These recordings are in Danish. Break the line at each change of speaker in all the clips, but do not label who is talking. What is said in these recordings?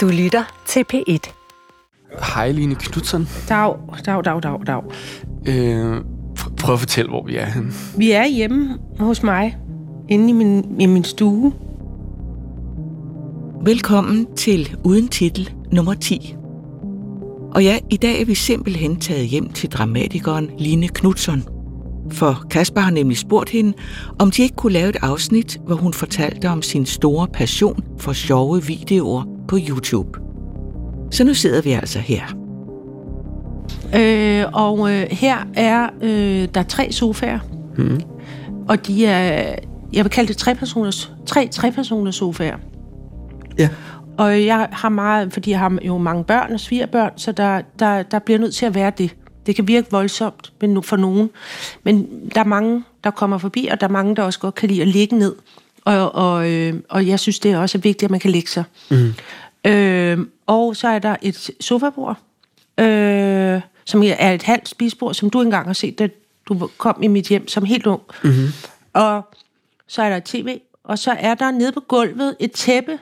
Du lytter til P1.
Hej Line Knudsen.
Dag, dag, dag, dag, dag.
Øh, pr- prøv at fortælle, hvor vi er henne.
Vi er hjemme hos mig, inde i min, i min stue.
Velkommen til Uden Titel nummer 10. Og ja, i dag er vi simpelthen taget hjem til dramatikeren Line Knudsen. For Kasper har nemlig spurgt hende, om de ikke kunne lave et afsnit, hvor hun fortalte om sin store passion for sjove videoer på YouTube. Så nu sidder vi altså her.
Øh, og øh, her er øh, der er tre sofaer.
Mm.
Og de er, jeg vil kalde det tre personers, tre trepersoners sofaer.
Ja.
Og jeg har meget, fordi jeg har jo mange børn og svigerbørn, så der, der, der bliver nødt til at være det. Det kan virke voldsomt men nu- for nogen, men der er mange, der kommer forbi, og der er mange, der også godt kan lide at ligge ned. Og, og, øh, og jeg synes, det er også vigtigt, at man kan lægge sig.
Mm.
Øh, og så er der et sofabord, øh, som er et halvt spisebord, som du engang har set, da du kom i mit hjem som helt ung.
Mm-hmm.
Og så er der et tv, og så er der nede på gulvet et tæppe,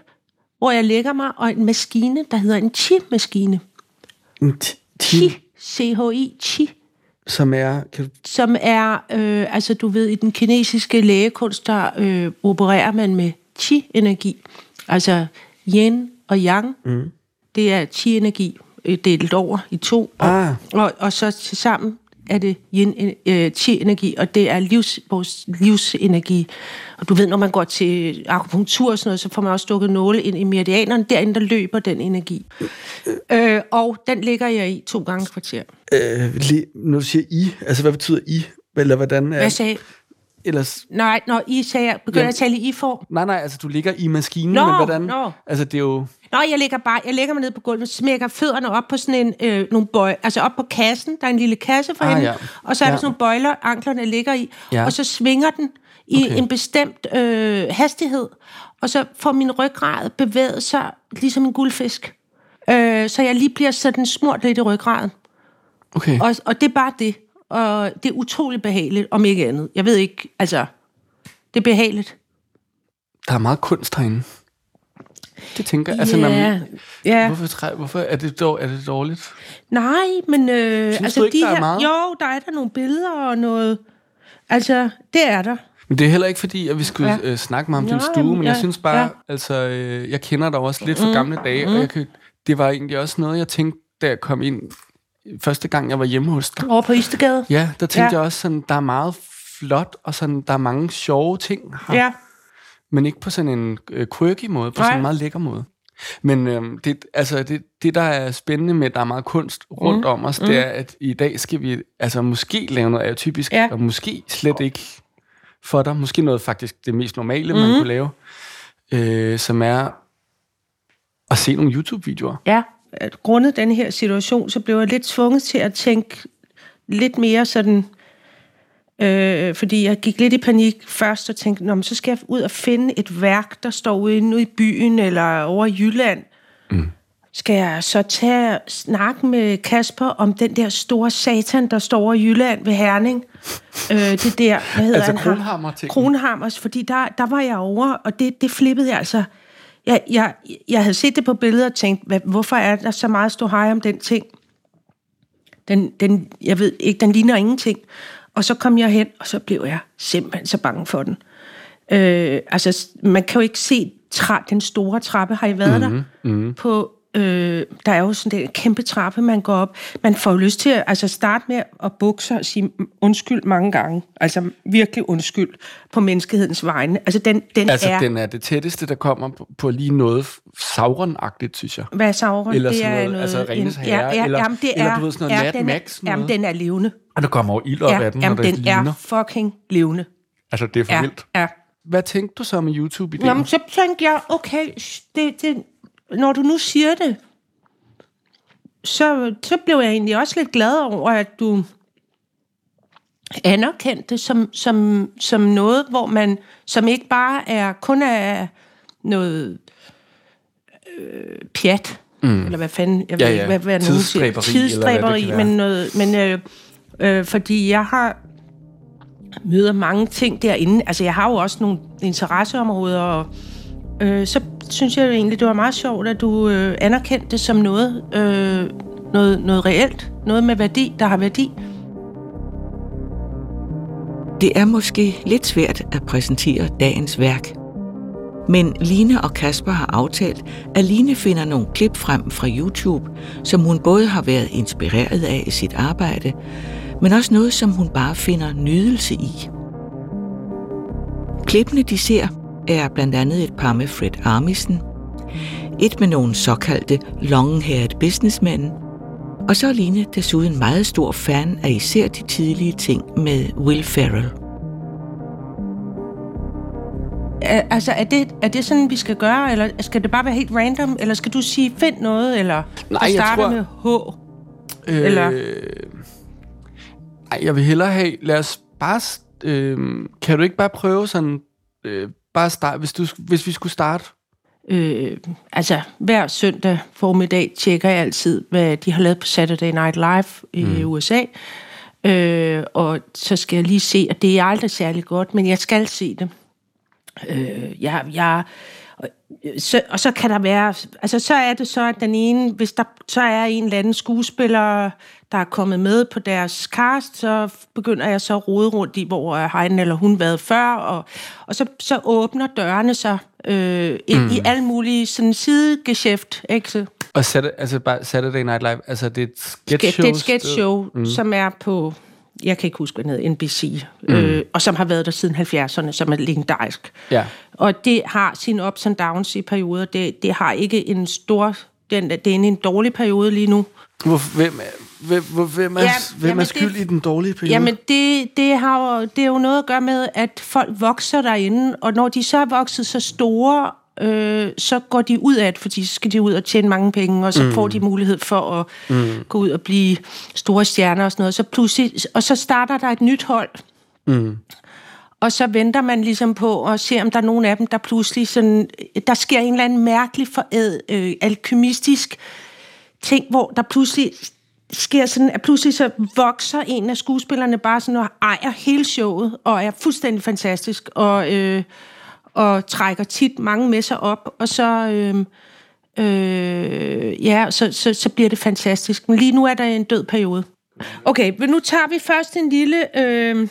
hvor jeg lægger mig, og en maskine, der hedder en chi-maskine. Chi, C-H-I, chi,
Som er... Kan du,
som er, øh, altså du ved, i den kinesiske lægekunst, der øh, opererer man med chi-energi. Altså yin og yang,
mm.
det er chi-energi øh, delt over i to. Og,
Ah.
og, og så til sammen er det yin, øh, chi-energi, og det er livs, vores livsenergi. Og du ved, når man går til akupunktur og sådan noget, så får man også stukket nåle ind i meridianerne. Derinde, der løber den energi. Øh, og den ligger jeg i to gange kvarter.
øh, når du siger I, altså hvad betyder I? Eller hvordan er...
Hvad sagde
Ellers,
Nej, når I sagde, begynder
Jamen-
at tale i I-form.
nej, nej, altså du ligger i maskinen,
Nå,
men hvordan...
nå.
Altså det er jo...
Nå, jeg lægger bare, jeg lægger mig ned på gulvet, smækker fødderne op på sådan en, øh, nogle bøj, altså op på kassen, der er en lille kasse for
Ah,
hende,
ja.
og så er der
Ja.
sådan nogle bøjler, anklerne ligger i,
Ja.
og så svinger den i
Okay.
en bestemt øh, hastighed, og så får min ryggrad bevæget sig ligesom en guldfisk. Øh, så jeg lige bliver sådan smurt lidt i ryggraden.
Okay.
Og, og det er bare det. Og det er utroligt behageligt, om ikke andet. Jeg ved ikke, altså, det er behageligt.
Der er meget kunst herinde. Det tænker jeg. Altså,
ja,
man,
ja.
hvorfor, hvorfor er det, dog, er det dårligt?
Nej, men øh,
Synes
altså
du ikke,
de
der er
her,
meget?
jo, der er der nogle billeder og noget. Altså, det er der.
Men det er heller ikke fordi, at vi skulle
Ja.
ja. øh, snakke meget om din
Nej,
stue, men
ja,
jeg synes bare,
ja.
ja. altså, øh, jeg kender dig også lidt fra gamle dage, og jeg kan, det var egentlig også noget, jeg tænkte, da jeg kom ind, første gang jeg var hjemme hos dig.
Over på Istegade.
Ja, der tænkte
Ja.
jeg også sådan, der er meget flot, og sådan, der er mange sjove ting her,
Ja.
men ikke på sådan en øh, quirky måde, på sådan
Nej.
en meget lækker måde. Men øhm, det, altså det, det, der er spændende med, at der er meget kunst rundt mm. om os, det er, at i dag skal vi altså måske lave noget atypisk,
ja.
og måske slet ikke for dig. Måske noget faktisk det mest normale, mm. man kunne lave, øh, som er at se nogle YouTube-videoer.
Ja. At Grundet den her situation, så blev jeg lidt tvunget til at tænke lidt mere sådan... Øh, fordi jeg gik lidt i panik først og tænkte, Nå, men så skal jeg ud og finde et værk, der står ude i byen eller over i Jylland. Mm. Skal jeg så tage snakke med Kasper om den der store satan, der står over i Jylland ved Herning? Øh, det der, hvad hedder
Altså
han?
Kronhammer-tingen?
Kronhammers, fordi der, der var jeg over, og det, det flippede jeg altså. Jeg, jeg, jeg havde set det på billeder og tænkt, hvad, hvorfor er der så meget stå hej om den ting? Den, den, jeg ved ikke, den ligner ingenting. Og så kom jeg hen, og så blev jeg simpelthen så bange for den. Øh, altså, man kan jo ikke se tra- den store trappe. Har I været mm-hmm. der? Mm-hmm. På, øh, der er jo sådan en kæmpe trappe, man går op. Man får jo lyst til at altså starte med at bukke sig og sige undskyld mange gange. Altså virkelig undskyld på menneskehedens vegne. Altså, den, den
Altså,
er...
den er det tætteste, der kommer på, på lige noget Sauron-agtigt, synes jeg.
Hvad er Sauron?
Eller
det
sådan
er
noget, altså Ringenes
en-
Herre, eller-
jamen, det
eller
er,
du ved, sådan noget Mad
den er-
Max
Jamen,
noget.
den er levende.
Og der kommer jo ild op
Ja,
af den,
jamen,
når det
den
ligner.
er fucking levende.
Altså, det er for
Ja,
vildt.
ja.
Hvad tænkte du så med YouTube i
Jamen, så tænkte jeg, okay, det, det, når du nu siger det, så, så blev jeg egentlig også lidt glad over, at du anerkendte det som, som, som noget, hvor man, som ikke bare er kun er noget øh, pjat, mm. eller hvad fanden, jeg
Ja,
ved
ja.
ikke, hvad, hvad nogen siger.
Tidsdræberi,
men, noget, men øh, øh, fordi jeg har møder mange ting derinde. Altså, jeg har jo også nogle interesseområder, og øh, så synes jeg egentlig, det var meget sjovt, at du øh, anerkendte det som noget, øh, noget, noget reelt, noget med værdi, der har værdi.
Det er måske lidt svært at præsentere dagens værk. Men Line og Kasper har aftalt, at Line finder nogle klip frem fra YouTube, som hun både har været inspireret af i sit arbejde, men også noget, som hun bare finder nydelse i. Klippene, de ser, er blandt andet et par med Fred Armisen, et med nogle såkaldte long-haired businessmænd, og så er Line desuden meget stor fan af især de tidlige ting med Will Ferrell.
Er, altså, er det, er det sådan, vi skal gøre, eller skal det bare være helt random, eller skal du sige, find noget, eller
Nej,
der
jeg
starter
tror-
med H?
Øh,
Eller-
Ej, jeg vil hellere have... Lad os bare... Øh, kan du ikke bare prøve sådan... Øh, bare start, hvis, du, hvis vi skulle starte.
Øh, altså, hver søndag formiddag tjekker jeg altid, hvad de har lavet på Saturday Night Live i mm. USA. Øh, og så skal jeg lige se, og det er aldrig særlig godt, men jeg skal se det. Øh, jeg, jeg, og, så, og så kan der være, altså så er det så, at den ene, hvis der så er en eller anden skuespiller, der er kommet med på deres cast, så begynder jeg så at rode rundt i, hvor har han eller hun været før, og, og så, så åbner dørene sig øh, ind mm. i alle mulige sådan sidegeschæft, ikke så?
Og Saturday, altså bare Saturday Night Live, altså det er et sketch
Det
show.
er et sketch show, mm. som er på, jeg kan ikke huske, hvad den NBC, mm. øh, og som har været der siden 70'erne, som er legendarisk.
Ja.
Og det har sine ups and downs i perioder. Det, det har ikke en stor... Den, det er en dårlig periode lige nu.
Hvor, hvem, hvem, hvor, hvem, er,
Ja,
hvem
jamen
er skyld
det-
i den dårlige periode?
Jamen, det, det, har jo, det er jo noget at gøre med, at folk vokser derinde, og når de så er vokset så store, øh, så går de ud af det, fordi så skal de ud og tjene mange penge, og så mm. får de mulighed for at mm. gå ud og blive store stjerner og sådan noget. Så pludselig, og så starter der et nyt hold, og så venter man ligesom på at se, om der er nogen af dem, der pludselig sådan... Der sker en eller anden mærkelig foræd, øh, alkymistisk ting, hvor der pludselig sker sådan, at pludselig så vokser en af skuespillerne bare sådan og ejer hele showet, og er fuldstændig fantastisk, og, øh, og trækker tit mange med sig op, og så... Øh, Øh, ja, så, så, så bliver det fantastisk. Men lige nu er der en død periode. Okay, men nu tager vi først en lille øh,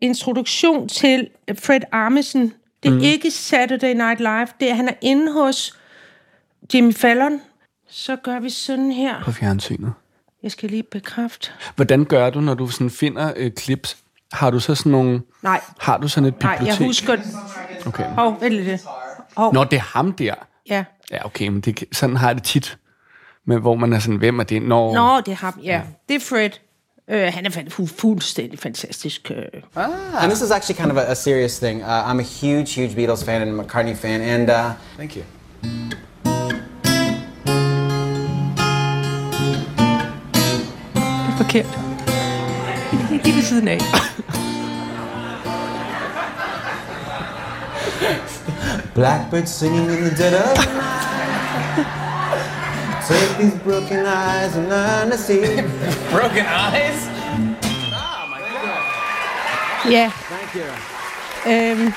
introduktion til Fred Armisen. Det er mm. ikke Saturday Night Live. Det er, han er inde hos Jimmy Fallon. Så gør vi sådan her.
På fjernsynet.
Jeg skal lige bekræfte.
Hvordan gør du, når du sådan finder øh, clips? Har du så sådan nogle...
Nej,
Har du sådan et
nej,
bibliotek?
jeg husker...
Okay.
Hov, vent lidt. Hov,
Nå, det er ham der.
ja.
Ja, okay, men det, sådan har jeg det tit. Med, hvor man er sådan, hvem er det? Nå,
Nå, det er ham, ja. Det er Fred. Øh, han er fu- fuldstændig fantastisk. Øh.
And this is actually kind of a, a serious thing. Uh, I'm a huge, huge Beatles fan and a McCartney fan, and uh,
Thank you.
Det er forkert. Lige, ved siden af.
blackbird singing in the dead of night. Take these broken eyes and learn to see.
Broken eyes?
Ja,
Thank you.
øhm.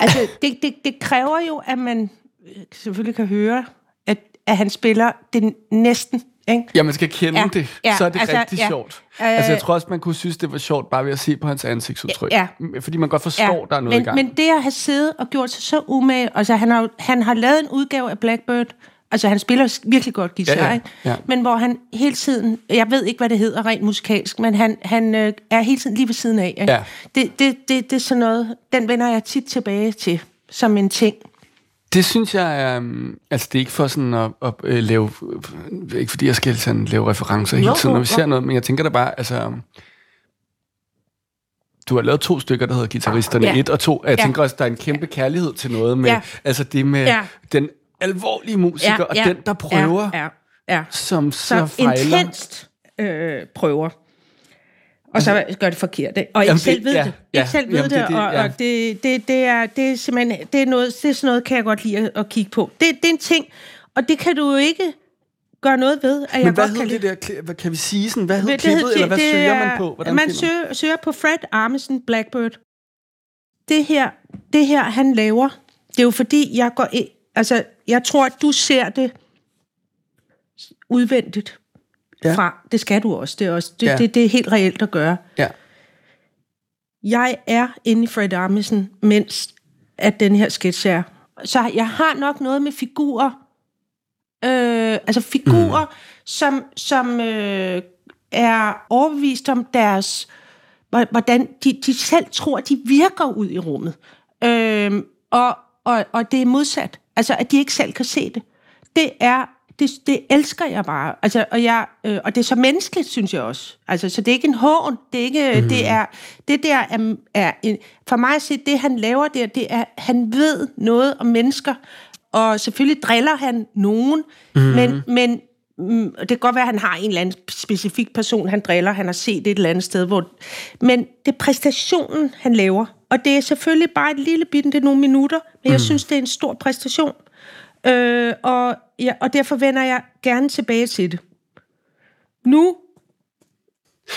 Altså, det, det, det kræver jo, at man øh, selvfølgelig kan høre, at, at han spiller det næsten, ikke?
Ja, man skal kende
Ja,
det,
ja,
så er det
altså,
rigtig
ja.
sjovt.
Øh,
altså, jeg tror også, man kunne synes, det var sjovt bare ved at se på hans ansigtsudtryk.
Ja.
Fordi man godt forstår, der er noget
men,
i gang.
Men det at have siddet og gjort sig så umage, altså han har, han har lavet en udgave af Blackbird, altså han spiller virkelig godt guitar,
Ja, ja,
ikke?
ja.
men hvor han hele tiden, jeg ved ikke, hvad det hedder rent musikalsk, men han, han øh, er hele tiden lige ved siden af. Ikke?
Ja.
Det, det, det, det er sådan noget, den vender jeg tit tilbage til, som en ting.
Det synes jeg um, Altså, det er ikke for sådan at, at uh, lave... Uh, ikke fordi jeg skal sådan lave referencer hele tiden, når vi ser noget, men jeg tænker da bare, altså... Du har lavet to stykker, der hedder Gitarristerne
Ja.
1 og 2. Jeg
Ja.
tænker også, der er en kæmpe kærlighed til noget med...
Ja.
Altså, det med
Ja.
den alvorlige musiker, og den, der prøver,
Ja, ja, ja.
som så,
Så
fejler.
intenst øh, prøver. Og så gør det forkert, ikke? Og ikke
Jamen,
selv
det-
ved
ja,
det.
ja,
Ikke selv ved
jamen,
det,
det det,
og,
ja.
og det, det, det, er, det er simpelthen, det er, noget, det er sådan noget, kan jeg godt lide at, at kigge på. Det, det er en ting, og det kan du jo ikke gøre noget ved, at jeg
Men hvad
godt kan
det der? Hvad kan vi sige sådan? Hvad hedder
Det
klippet,
hedder-
eller hvad
det
søger
er-
man på? Hvordan
man søger, søger på Fred Armisen Blackbird. det her, det her, han laver, det er jo fordi, jeg går ind, altså, jeg tror, at du ser det udvendigt
Ja.
fra. Det skal du også. Det er, også, det,
Ja.
det, det er helt reelt at gøre.
Ja.
Jeg er inde i Fred Armisen, mens at den her sketch er. Så jeg har nok noget med figurer. Øh, altså figurer, mm. som, som øh, er overbevist om deres... hvor- Hvordan de, de selv tror, de virker ud i rummet. Øh, og, og, og det er modsat. Altså, at de ikke selv kan se det. Det er... Det, det elsker jeg bare. Altså, og, jeg, øh, og det er så menneskeligt, synes jeg også. Altså, så det er ikke en hån. Det, er ikke, mm. det, er, det der er, er en, for mig at se, det han laver der, det er, han ved noget om mennesker, og selvfølgelig driller han nogen, mm. men, men mm, det kan godt være, at han har en eller anden specifik person, han driller, han har set et eller andet sted, hvor, men det er præstationen, han laver, og det er selvfølgelig bare et lille bitte, det er nogle minutter, men jeg synes, det er en stor præstation. Øh, og, ja, og derfor vender jeg gerne tilbage til det. Nu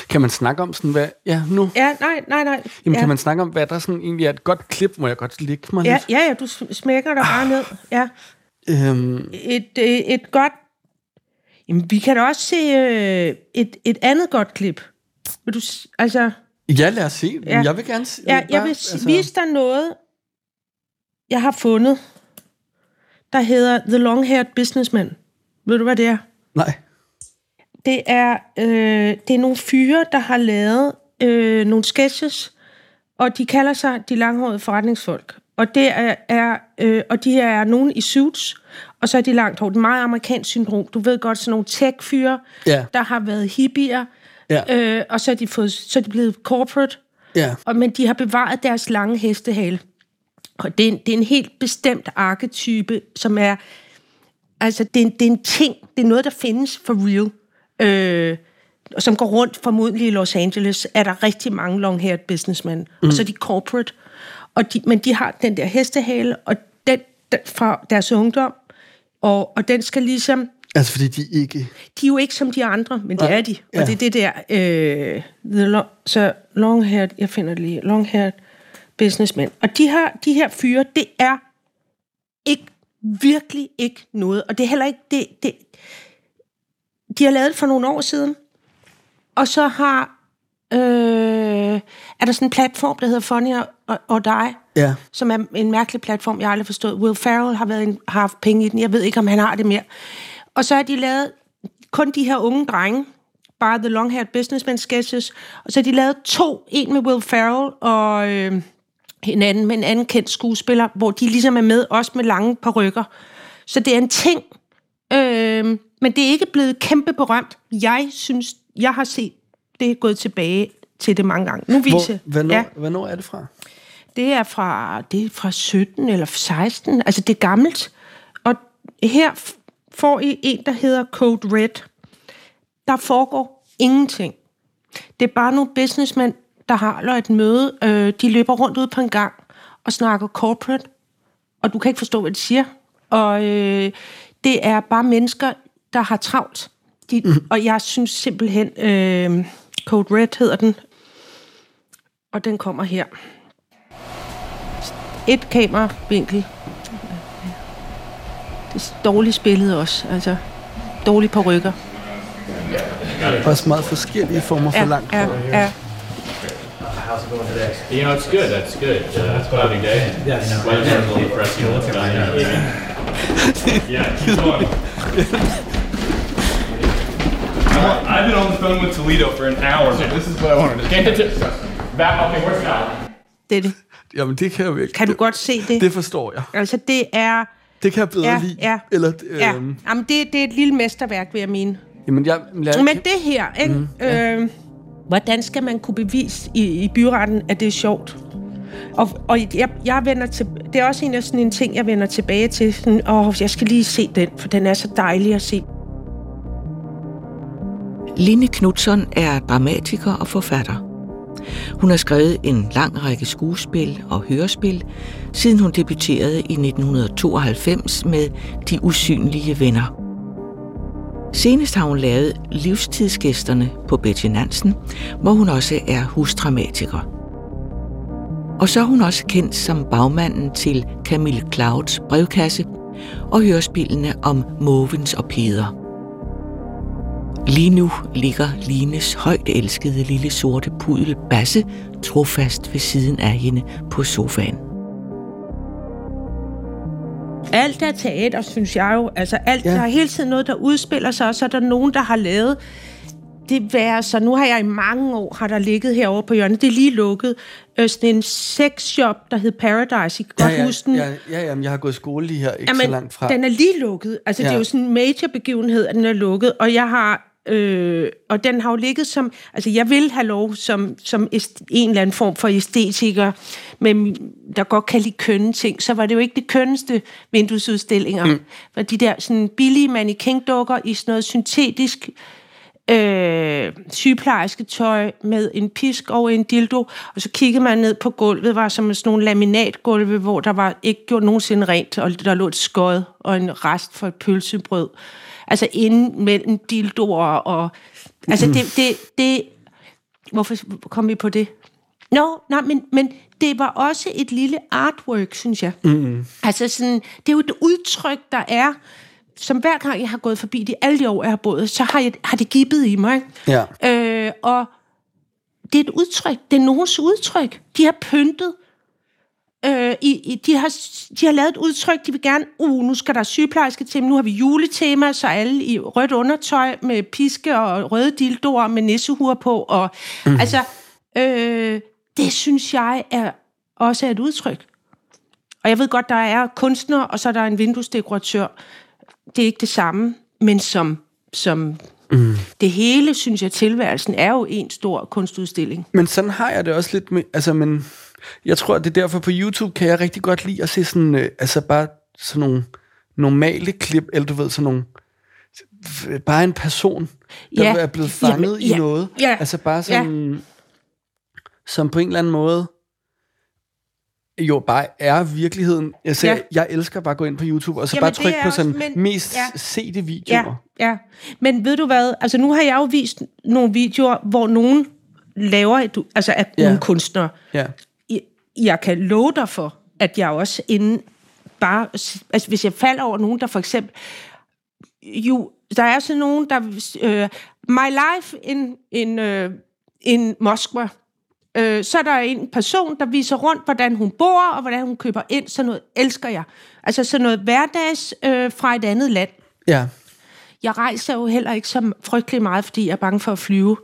Kan man snakke om sådan, hvad... Ja, nu.
Ja, nej, nej, nej.
Jamen,
ja.
kan man snakke om, hvad der sådan egentlig er et godt klip? Må jeg godt ligge mig
Ja,
lidt?
ja, ja, du sm- smækker dig bare ned. Ja.
Øhm,
Et, øh, et godt... Jamen, vi kan da også se øh, et, et andet godt klip. Vil du... Altså...
ja, lad os se.
Ja.
Jeg vil gerne.
Ja, jeg vil altså... vise dig noget, jeg har fundet, der hedder The Long-Haired Businessman. Ved du, hvad det er?
Nej.
Det er, øh, det er nogle fyre, der har lavet øh, nogle sketches, og de kalder sig de langhårede forretningsfolk. Og, det er, er, øh, og de er nogen i suits, og så er de langt hår. Det er meget amerikansk syndrom. Du ved godt, sådan nogle tech-fyre,
Ja.
der har været hippier,
Ja.
øh, og så er, de fået, så er de blevet corporate,
Ja.
og, men de har bevaret deres lange hestehale. Og det er, en, det er en helt bestemt arketype, som er... Altså, det er, det er en ting. Det er noget, der findes for real. Øh, og som går rundt formodentlig i Los Angeles, er der rigtig mange long-haired businessmen. Mm. Og så er de corporate. Og de, men de har den der hestehale, og den, den fra deres ungdom. Og, og den skal ligesom...
Altså, fordi de ikke...
De er jo ikke som de andre, men det
Nej.
er de.
Ja.
Og det er det der... Øh, the long, så long-haired... Jeg finder det lige. Long-haired businessmen. Og de her, de her fyre, det er ikke, virkelig ikke noget. Og det er heller ikke... Det, det, de har lavet det for nogle år siden. Og så har... Øh, er der sådan en platform, der hedder Funny or, or Die,
Ja.
som er en mærkelig platform, jeg har aldrig forstået. Will Ferrell har, været en, har haft penge i den. Jeg ved ikke, om han har det mere. Og så har de lavet kun de her unge drenge, bare The Long Haired Businessman sketches, og så har de lavet to, en med Will Ferrell og øh, en anden med en anden kendt skuespiller, hvor de ligesom er med, også med lange parrykker. Så det er en ting, øh, men det er ikke blevet kæmpe berømt. Jeg synes, jeg har set, det er gået tilbage til det mange gange. Nu viser
Hvor, hvornår,
ja.
hvornår er det fra?
Det er fra, det er fra 17 eller 16. Altså, det er gammelt. Og her får I en, der hedder Code Red. Der foregår ingenting. Det er bare nogle businessmænd, der har et møde. Øh, de løber rundt ud på en gang og snakker corporate. Og du kan ikke forstå, hvad de siger. Og øh, det er bare mennesker, der har travlt. De, mm. Og jeg synes simpelthen, øh, Code Red hedder den. Og den kommer her et kameravinkel. Det er dårligt spillet også, altså dårligt på rykker.
Også meget forskellige former for
Ja,
langt
ja,
hår.
ja.
You know, it's good. That's good. Uh, it's cloudy day. Yes. Weather's a little depressing. Let's go. Yeah, keep going.
I've been on the phone with Toledo for an hour, so this is what I wanted to
it. Back. Okay, where's Scott?
Det er det.
Jamen, det kan jeg virkelig.
Kan du godt se det?
Det forstår jeg.
Altså, det er...
Det kan jeg bedre
Ja,
lide.
ja.
Eller, øhm,
Ja, jamen, det, det er et lille mesterværk, vil jeg mene.
Jamen, jeg, lad,
Men det her, ikke? Mm, ja. øh, hvordan skal man kunne bevise i, i byretten, at det er sjovt? Og, og jeg, jeg vender til, det er også en af sådan en ting, jeg vender tilbage til. Sådan, åh, jeg skal lige se den, for den er så dejlig at se.
Line Knudsen er dramatiker og forfatter. Hun har skrevet en lang række skuespil og hørespil, siden hun debuterede i 1992 med De Usynlige Venner. Senest har hun lavet Livstidsgæsterne på Betty Nansen, hvor hun også er husdramatiker. Og så er hun også kendt som bagmanden til Camille Clouds brevkasse og hørespillene om Movens og Peder. Lige nu ligger Lines højt elskede lille sorte pudel Basse trofast ved siden af hende på sofaen.
Alt er teater, synes jeg jo. Altså, alt, ja. der er hele tiden noget, der udspiller sig, og så er der nogen, der har lavet det være så. Nu har jeg i mange år, har der ligget herovre på hjørnet, det er lige lukket, øh, sådan en sexshop, der hed Paradise. I kan
Ja,
godt
ja,
huske den.
ja, ja, jamen, jeg har gået skole lige her, ikke så langt fra.
den er lige lukket. Altså, ja. det er jo sådan en major begivenhed, at den er lukket, og jeg har... Øh, og den har jo ligget som... Altså, jeg vil have lov som, som en eller anden form for æstetiker, men der godt kan lide kønne ting, så var det jo ikke det kønneste vinduesudstillinger. Mm. For de der sådan billige mannequin-dukker i sådan noget syntetisk øh, sygeplejerske tøj med en pisk og en dildo, og så kiggede man ned på gulvet, var som sådan nogle laminatgulve, hvor der var ikke gjort nogensinde rent, og der lå et skod og en rest for et pølsebrød. Altså inden mellem dildoer og... Altså det, det, det... Hvorfor kom vi på det? Nå, no, nej, men, men det var også et lille artwork, synes jeg. Mm. Altså sådan, det er jo et udtryk, der er, som hver gang jeg har gået forbi det, alle de år, jeg har boet, så har, jeg, har det gibbet i mig.
Ja.
Øh, og det er et udtryk. Det er nogens udtryk. De har pyntet. Øh, i, i, de, har, de har lavet et udtryk, de vil gerne, uh, nu skal der sygeplejerske til, nu har vi juletema, så alle i rødt undertøj med piske og røde dildoer med nissehuer på. Og, mm. Altså, øh, det synes jeg er også er et udtryk. Og jeg ved godt, der er kunstner, og så er der en vinduesdekoratør. Det er ikke det samme, men som, som mm. det hele, synes jeg, tilværelsen er jo en stor kunstudstilling.
Men sådan har jeg det også lidt med, altså, men jeg tror, at det er derfor på YouTube kan jeg rigtig godt lide at se sådan, øh, altså bare sådan nogle normale klip, eller du ved, sådan nogle, bare en person, der
Ja.
er blevet fanget
Jamen,
i
ja.
noget.
Ja.
Altså bare sådan, som på en eller anden måde, jo bare er virkeligheden. Jeg, siger,
Ja.
ja. jeg elsker bare at gå ind på YouTube, og så
Jamen,
bare trykke på
også-
sådan
men-
mest
ja.
sete
Ja,
videoer.
ja. Men ved du hvad? Altså, nu har jeg jo vist nogle videoer, hvor nogen laver, et, altså at
Ja.
nogle kunstnere.
Ja.
Jeg, kan love dig for, at jeg også inden bare... Altså, hvis jeg falder over nogen, der for eksempel... Jo, der er sådan nogen, der... Øh, my life in, in, øh, in Moskva. Øh, så er der en person, der viser rundt, hvordan hun bor, og hvordan hun køber ind. Sådan noget elsker jeg. Altså sådan noget hverdags øh, fra et andet land.
ja.
Jeg rejser jo heller ikke så frygtelig meget, fordi jeg er bange for at flyve.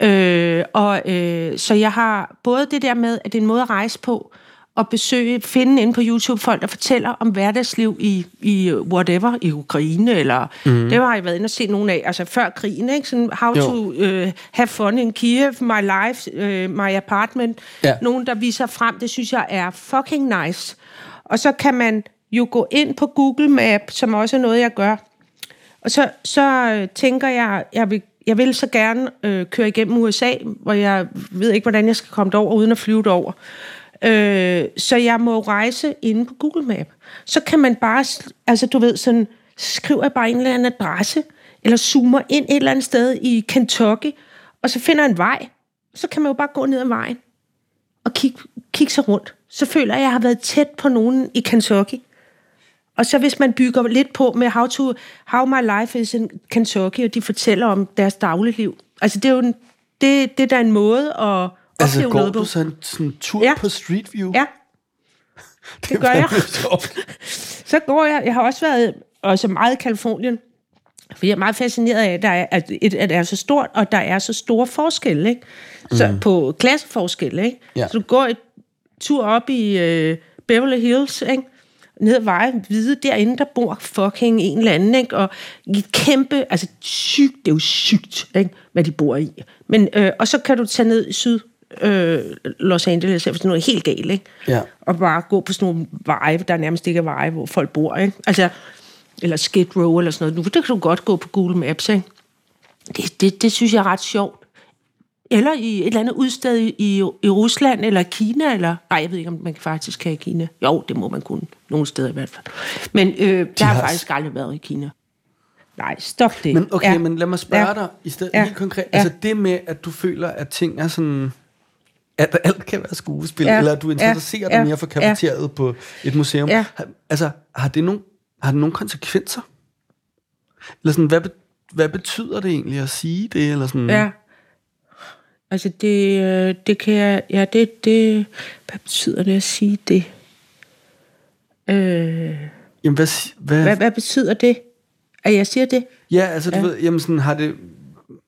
Øh, og, øh, så jeg har både det der med, at det er en måde at rejse på, og besøge, finde inde på YouTube folk, der fortæller om hverdagsliv i, i whatever, i Ukraine, eller mm. det har jeg været inde og se nogle af, altså før krigen, ikke? Sådan, how
Jo.
to uh, have fun in Kiev, my life, uh, my apartment.
Ja.
Nogen, der viser frem, det synes jeg er fucking nice. Og så kan man jo gå ind på Google Map, som også er noget, jeg gør, og så, så øh, tænker jeg, jeg vil, jeg vil så gerne øh, køre igennem USA, hvor jeg ved ikke, hvordan jeg skal komme derover, uden at flyve derover. Øh, så jeg må rejse inde på Google Map. Så kan man bare, altså du ved, sådan, skriver jeg bare en eller anden adresse, eller zoomer ind et eller andet sted i Kentucky, og så finder jeg en vej. Så kan man jo bare gå ned ad vejen og kigge, kigge sig rundt. Så føler jeg, at jeg har været tæt på nogen i Kentucky. Og så hvis man bygger lidt på med how, to, how my life is in Kentucky, og de fortæller om deres dagligliv. Altså det er jo en, det, det er da en måde at opleve
Altså går
noget på.
du sådan en tur
Ja.
på Street View?
Ja, det gør jeg. Så går jeg, jeg har også været også meget i Kalifornien, for jeg er meget fascineret af, at, der er, at, et- at det er så stort, og der er så store forskelle, ikke? Så mm. på klasseforskelle, ikke?
Ja.
Så du går et tur op i øh, Beverly Hills, ikke? Ned ad vejen, hvide, derinde, der bor fucking en eller anden, ikke? Og i et kæmpe, altså sygt, det er jo sygt, ikke? Hvad de bor i. Men, øh, og så kan du tage ned i syd, øh, Los Angeles, for sådan noget helt galt, ikke?
Ja.
Og bare gå på sådan nogle veje, der nærmest ikke er veje, hvor folk bor, ikke? Altså, eller Skid Row eller sådan noget. Nu, det kan du godt gå på Google Maps, ikke? Det, det, det synes jeg er ret sjovt. Eller i et eller andet udsted i, i, Rusland, eller Kina, eller... Nej, jeg ved ikke, om man faktisk kan i Kina. Jo, det må man kunne. Nogle steder i hvert fald. Men øh, der har
har-
faktisk aldrig været i Kina. Nej, stop det.
Men okay,
Ja.
ja. men lad mig spørge
Ja.
dig i stedet
Ja.
helt konkret.
Ja.
Altså det med, at du føler, at ting er sådan at alt kan være skuespil,
Ja,
eller at du interesserer
ja,
dig
ja,
mere for kafeteriet på et museum.
Ja.
Har- Altså, har det, nogen, har det nogle konsekvenser? Eller sådan, hvad, hvad betyder det egentlig at sige det? Eller sådan,
Ja. Altså, det, øh, det kan jeg... Ja, det, det... Hvad betyder det at sige det? Øh,
Jamen, hvad, hvad,
hvad, hvad betyder det? At jeg siger det?
Ja, altså, du ja. ved, jamen sådan, har det...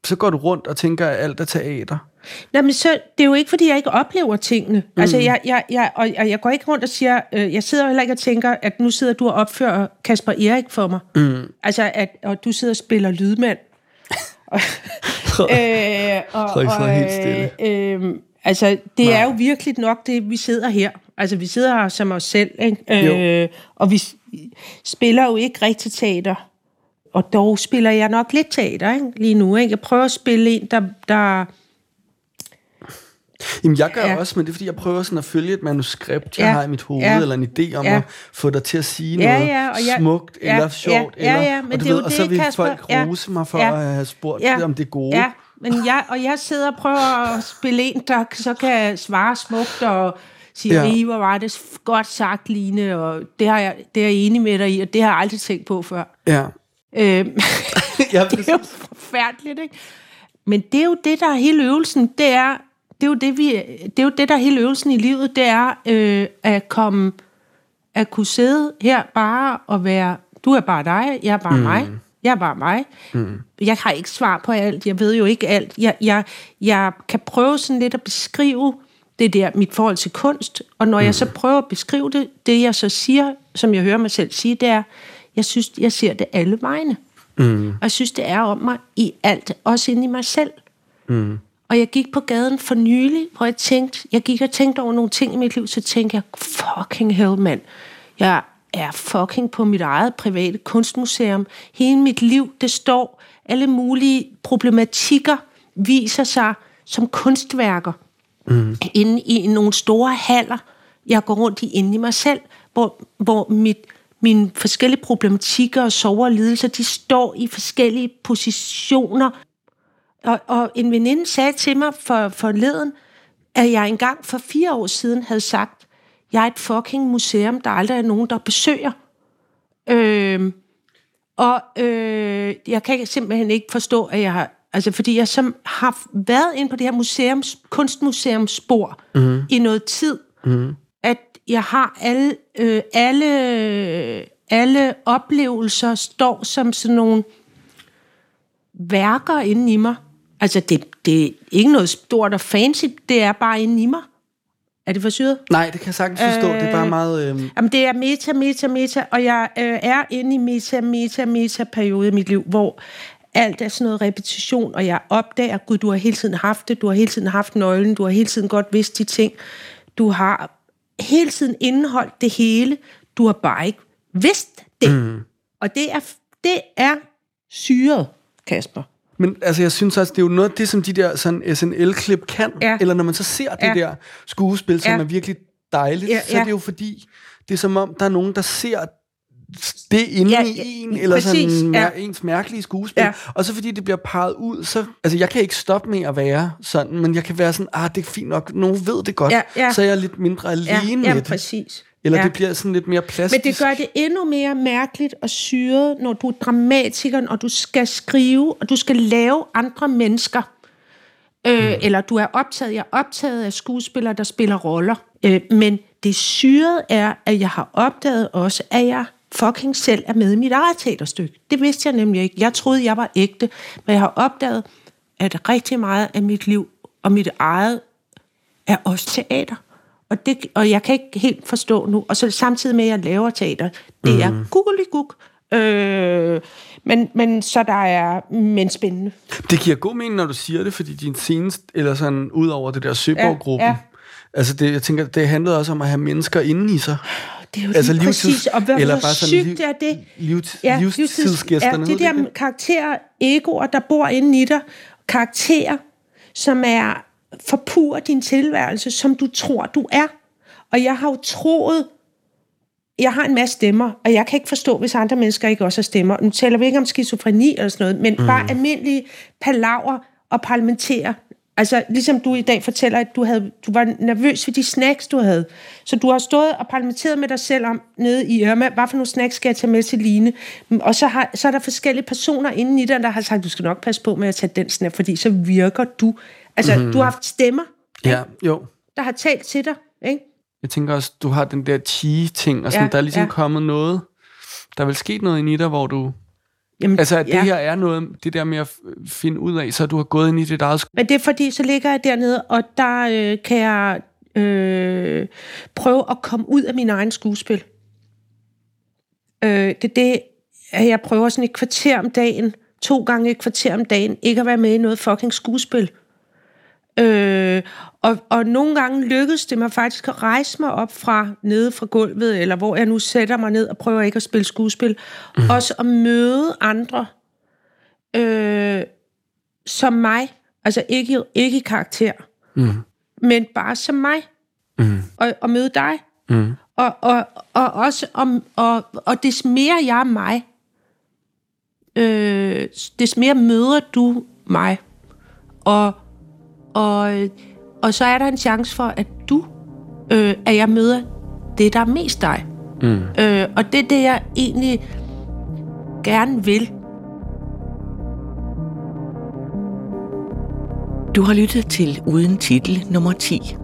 Så går du rundt og tænker, at alt er teater.
Nej, men så, det er jo ikke, fordi jeg ikke oplever tingene. Mm. Altså, jeg, jeg, jeg, og, og jeg går ikke rundt og siger, øh, jeg sidder heller ikke og tænker, at nu sidder du og opfører Kasper Erik for mig. Mm. Altså, at og du sidder og spiller lydmand. og, øh, og,
Frederik sidder helt stille.
Øh, øh, altså, det Nej. er jo virkelig nok det, vi sidder her. Altså, vi sidder her som os selv, ikke? Øh, og vi spiller jo ikke rigtig teater. Og dog spiller jeg nok lidt teater ikke? lige nu. Ikke? Jeg prøver at spille en, der... der
Jamen, jeg gør ja. Også, men det er, fordi jeg prøver sådan at følge et manuskript, jeg
Ja.
har i mit hoved,
Ja.
eller en idé om
Ja.
at få dig til at sige noget
ja, og jeg-
smukt,
ja,
eller sjovt,
ja, ja,
eller,
ja, men
og, du
det er
ved,
jo
og så
det,
vil
Kasper.
folk rose mig for
Ja.
at have spurgt
Ja.
om det gode.
Ja, men jeg, og jeg sidder og prøver at spille en, der så kan svare smukt og sige,
ja.
hvor var det godt sagt, Line, og det, har jeg, det er jeg enig med dig i, og det har jeg aldrig tænkt på før.
ja.
Øhm,
ja
det er jo forfærdeligt, ikke? Men det er jo det, der er hele øvelsen. Det er, det er jo det, vi, det er jo det, der er hele øvelsen i livet. Det er øh, at komme, at kunne sidde her bare og være, du er bare dig, jeg er bare mm. mig. Jeg er bare mig. Mm. Jeg har ikke svar på alt. Jeg ved jo ikke alt. Jeg, jeg, jeg kan prøve sådan lidt at beskrive det der, mit forhold til kunst. Og når mm. jeg så prøver at beskrive det, det jeg så siger, som jeg hører mig selv sige, det er, jeg synes, jeg ser det alle vegne. Mm. Og jeg synes, det er om mig i alt, også inde i mig selv. Mm. Og jeg gik på gaden for nylig, hvor jeg tænkte, jeg gik og tænkte over nogle ting i mit liv, så tænkte jeg, fucking hell, mand. Jeg er fucking på mit eget private kunstmuseum. Hele mit liv, det står, alle mulige problematikker viser sig som kunstværker. Mm. Inde i nogle store haller, jeg går rundt i inde i mig selv, hvor, hvor mit, mine forskellige problematikker og sorger og lidelser, de står i forskellige positioner. Og, og en veninde sagde til mig for, forleden, at jeg engang for fire år siden havde sagt, jeg er et fucking museum, der aldrig er nogen, der besøger. Øhm, og øh, jeg kan simpelthen ikke forstå, at jeg har... Altså, fordi jeg som har været inde på det her museums, kunstmuseumsspor mm. i noget tid, mm. at jeg har alle, øh, alle, alle oplevelser står som sådan nogle værker inde i mig. Altså, det, det er ikke noget stort og fancy, det er bare inde i mig. Er det for syret?
Nej, det kan jeg sagtens forstå. Øh, det er bare meget... Øh,
Jamen, det er meta, meta, meta, og jeg øh, er inde i meta, meta, meta periode i mit liv, hvor alt er sådan noget repetition, og jeg opdager, gud, du har hele tiden haft det, du har hele tiden haft nøglen, du har hele tiden godt vidst de ting, du har hele tiden indeholdt det hele, du har bare ikke vidst det. Mm. Og det er, det er syret, Kasper.
Men altså, jeg synes også, det er jo noget af det, som de der sådan SNL-klip kan.
Ja.
Eller når man så ser det
Ja.
der skuespil, som
Ja.
er virkelig dejligt,
Ja,
så er
ja.
det jo fordi, det er som om, der er nogen, der ser det inde
Ja,
i
ja,
en, eller
præcis,
sådan
ja.
ja. ens mærkelige skuespil.
Ja.
Og så fordi det bliver peget ud, så... Altså, jeg kan ikke stoppe med at være sådan, men jeg kan være sådan, ah, det er fint nok, nogen ved det godt,
Ja, ja.
så er jeg lidt mindre
Ja,
alene
ja
med det.
præcis.
Eller
ja.
det bliver sådan lidt mere
Men
plastisk.
det gør det endnu mere mærkeligt og syret, når du er dramatikeren, og du skal skrive, og du skal lave andre mennesker. Øh, mm. Eller du er optaget, jeg er optaget af skuespillere, der spiller roller. Øh, men det syret er, at jeg har opdaget også, at jeg fucking selv er med i mit eget teaterstykke. Det vidste jeg nemlig ikke. Jeg troede, jeg var ægte, men jeg har opdaget, at rigtig meget af mit liv og mit eget er også teater. Og, det, og jeg kan ikke helt forstå nu. Og så samtidig med, at jeg laver teater, det mm. er guggeligug. Øh, men, men så der er men spændende.
Det giver god mening, når du siger det, fordi din seneste, eller sådan, ud over det der Søborg-gruppen,
Ja,
ja. Altså, det, jeg tænker, det handlede også om at have mennesker inde i sig.
Det er jo
Altså
lige
livstids-
præcis. Og hvor,
eller bare sådan
sygt er det?
livs-
Ja,
livstidsgæsterne,
Ja, det der
det?
karakterer, egoer, der bor inde i dig. Karakterer, som er forpurer din tilværelse, som du tror, du er. Og jeg har jo troet, jeg har en masse stemmer, og jeg kan ikke forstå, hvis andre mennesker ikke også har stemmer. Nu taler vi ikke om skizofreni eller sådan noget, men mm. bare almindelige palaver og parlamentere Altså, ligesom du i dag fortæller, at du, havde, du var nervøs for de snacks, du havde. Så du har stået og parlamenteret med dig selv om nede i Irma, hvad for nogle snacks skal jeg tage med til Line? Og så, har, så er der forskellige personer inde i den, der har sagt, du skal nok passe på med at tage den snap, fordi så virker du. Altså, mm. du har haft stemmer,
Ja, jo.
der har talt til dig, ikke?
Jeg tænker også, du har den der chi-ting, og sådan,
Ja,
der er ligesom
ja.
kommet noget, der er vel sket noget inde i dig, hvor du...
Jamen,
Altså, at det
ja.
her er noget, det der med at finde ud af, så du har gået ind i dit eget...
Men det er fordi, så ligger jeg dernede, og der øh, kan jeg øh, prøve at komme ud af min egen skuespil. Øh, det er det, at jeg prøver sådan et kvarter om dagen, to gange et kvarter om dagen, ikke at være med i noget fucking skuespil. Øh, og, og nogle gange lykkedes det mig faktisk at rejse mig op fra nede fra gulvet, eller hvor jeg nu sætter mig ned og prøver ikke at spille skuespil. Mm. Også at møde andre øh, som mig. Altså ikke, ikke karakter,
Mm.
men bare som mig.
Mm.
Og, og møde dig.
Mm.
Og, og, og også om, og, og des mere jeg er mig, øh, des mere møder du mig. Og, og, og så er der en chance for, at du, øh, at jeg møder det, der er mest dig.
Mm.
Øh, og det er det, jeg egentlig gerne vil.
Du har lyttet til Uden Titel nummer 10.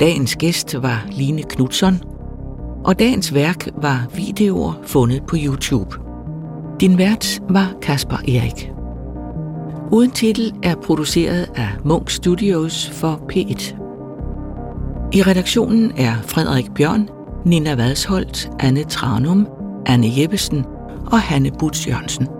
Dagens gæst var Line Knudsen, og dagens værk var videoer fundet på YouTube. Din vært var Kasper Erik. Uden Titel er produceret af Munk Studios for P1. I redaktionen er Frederik Bjørn, Nina Vadsholt, Anne Tranum, Anne Jeppesen og Hanne Butz Jørgensen.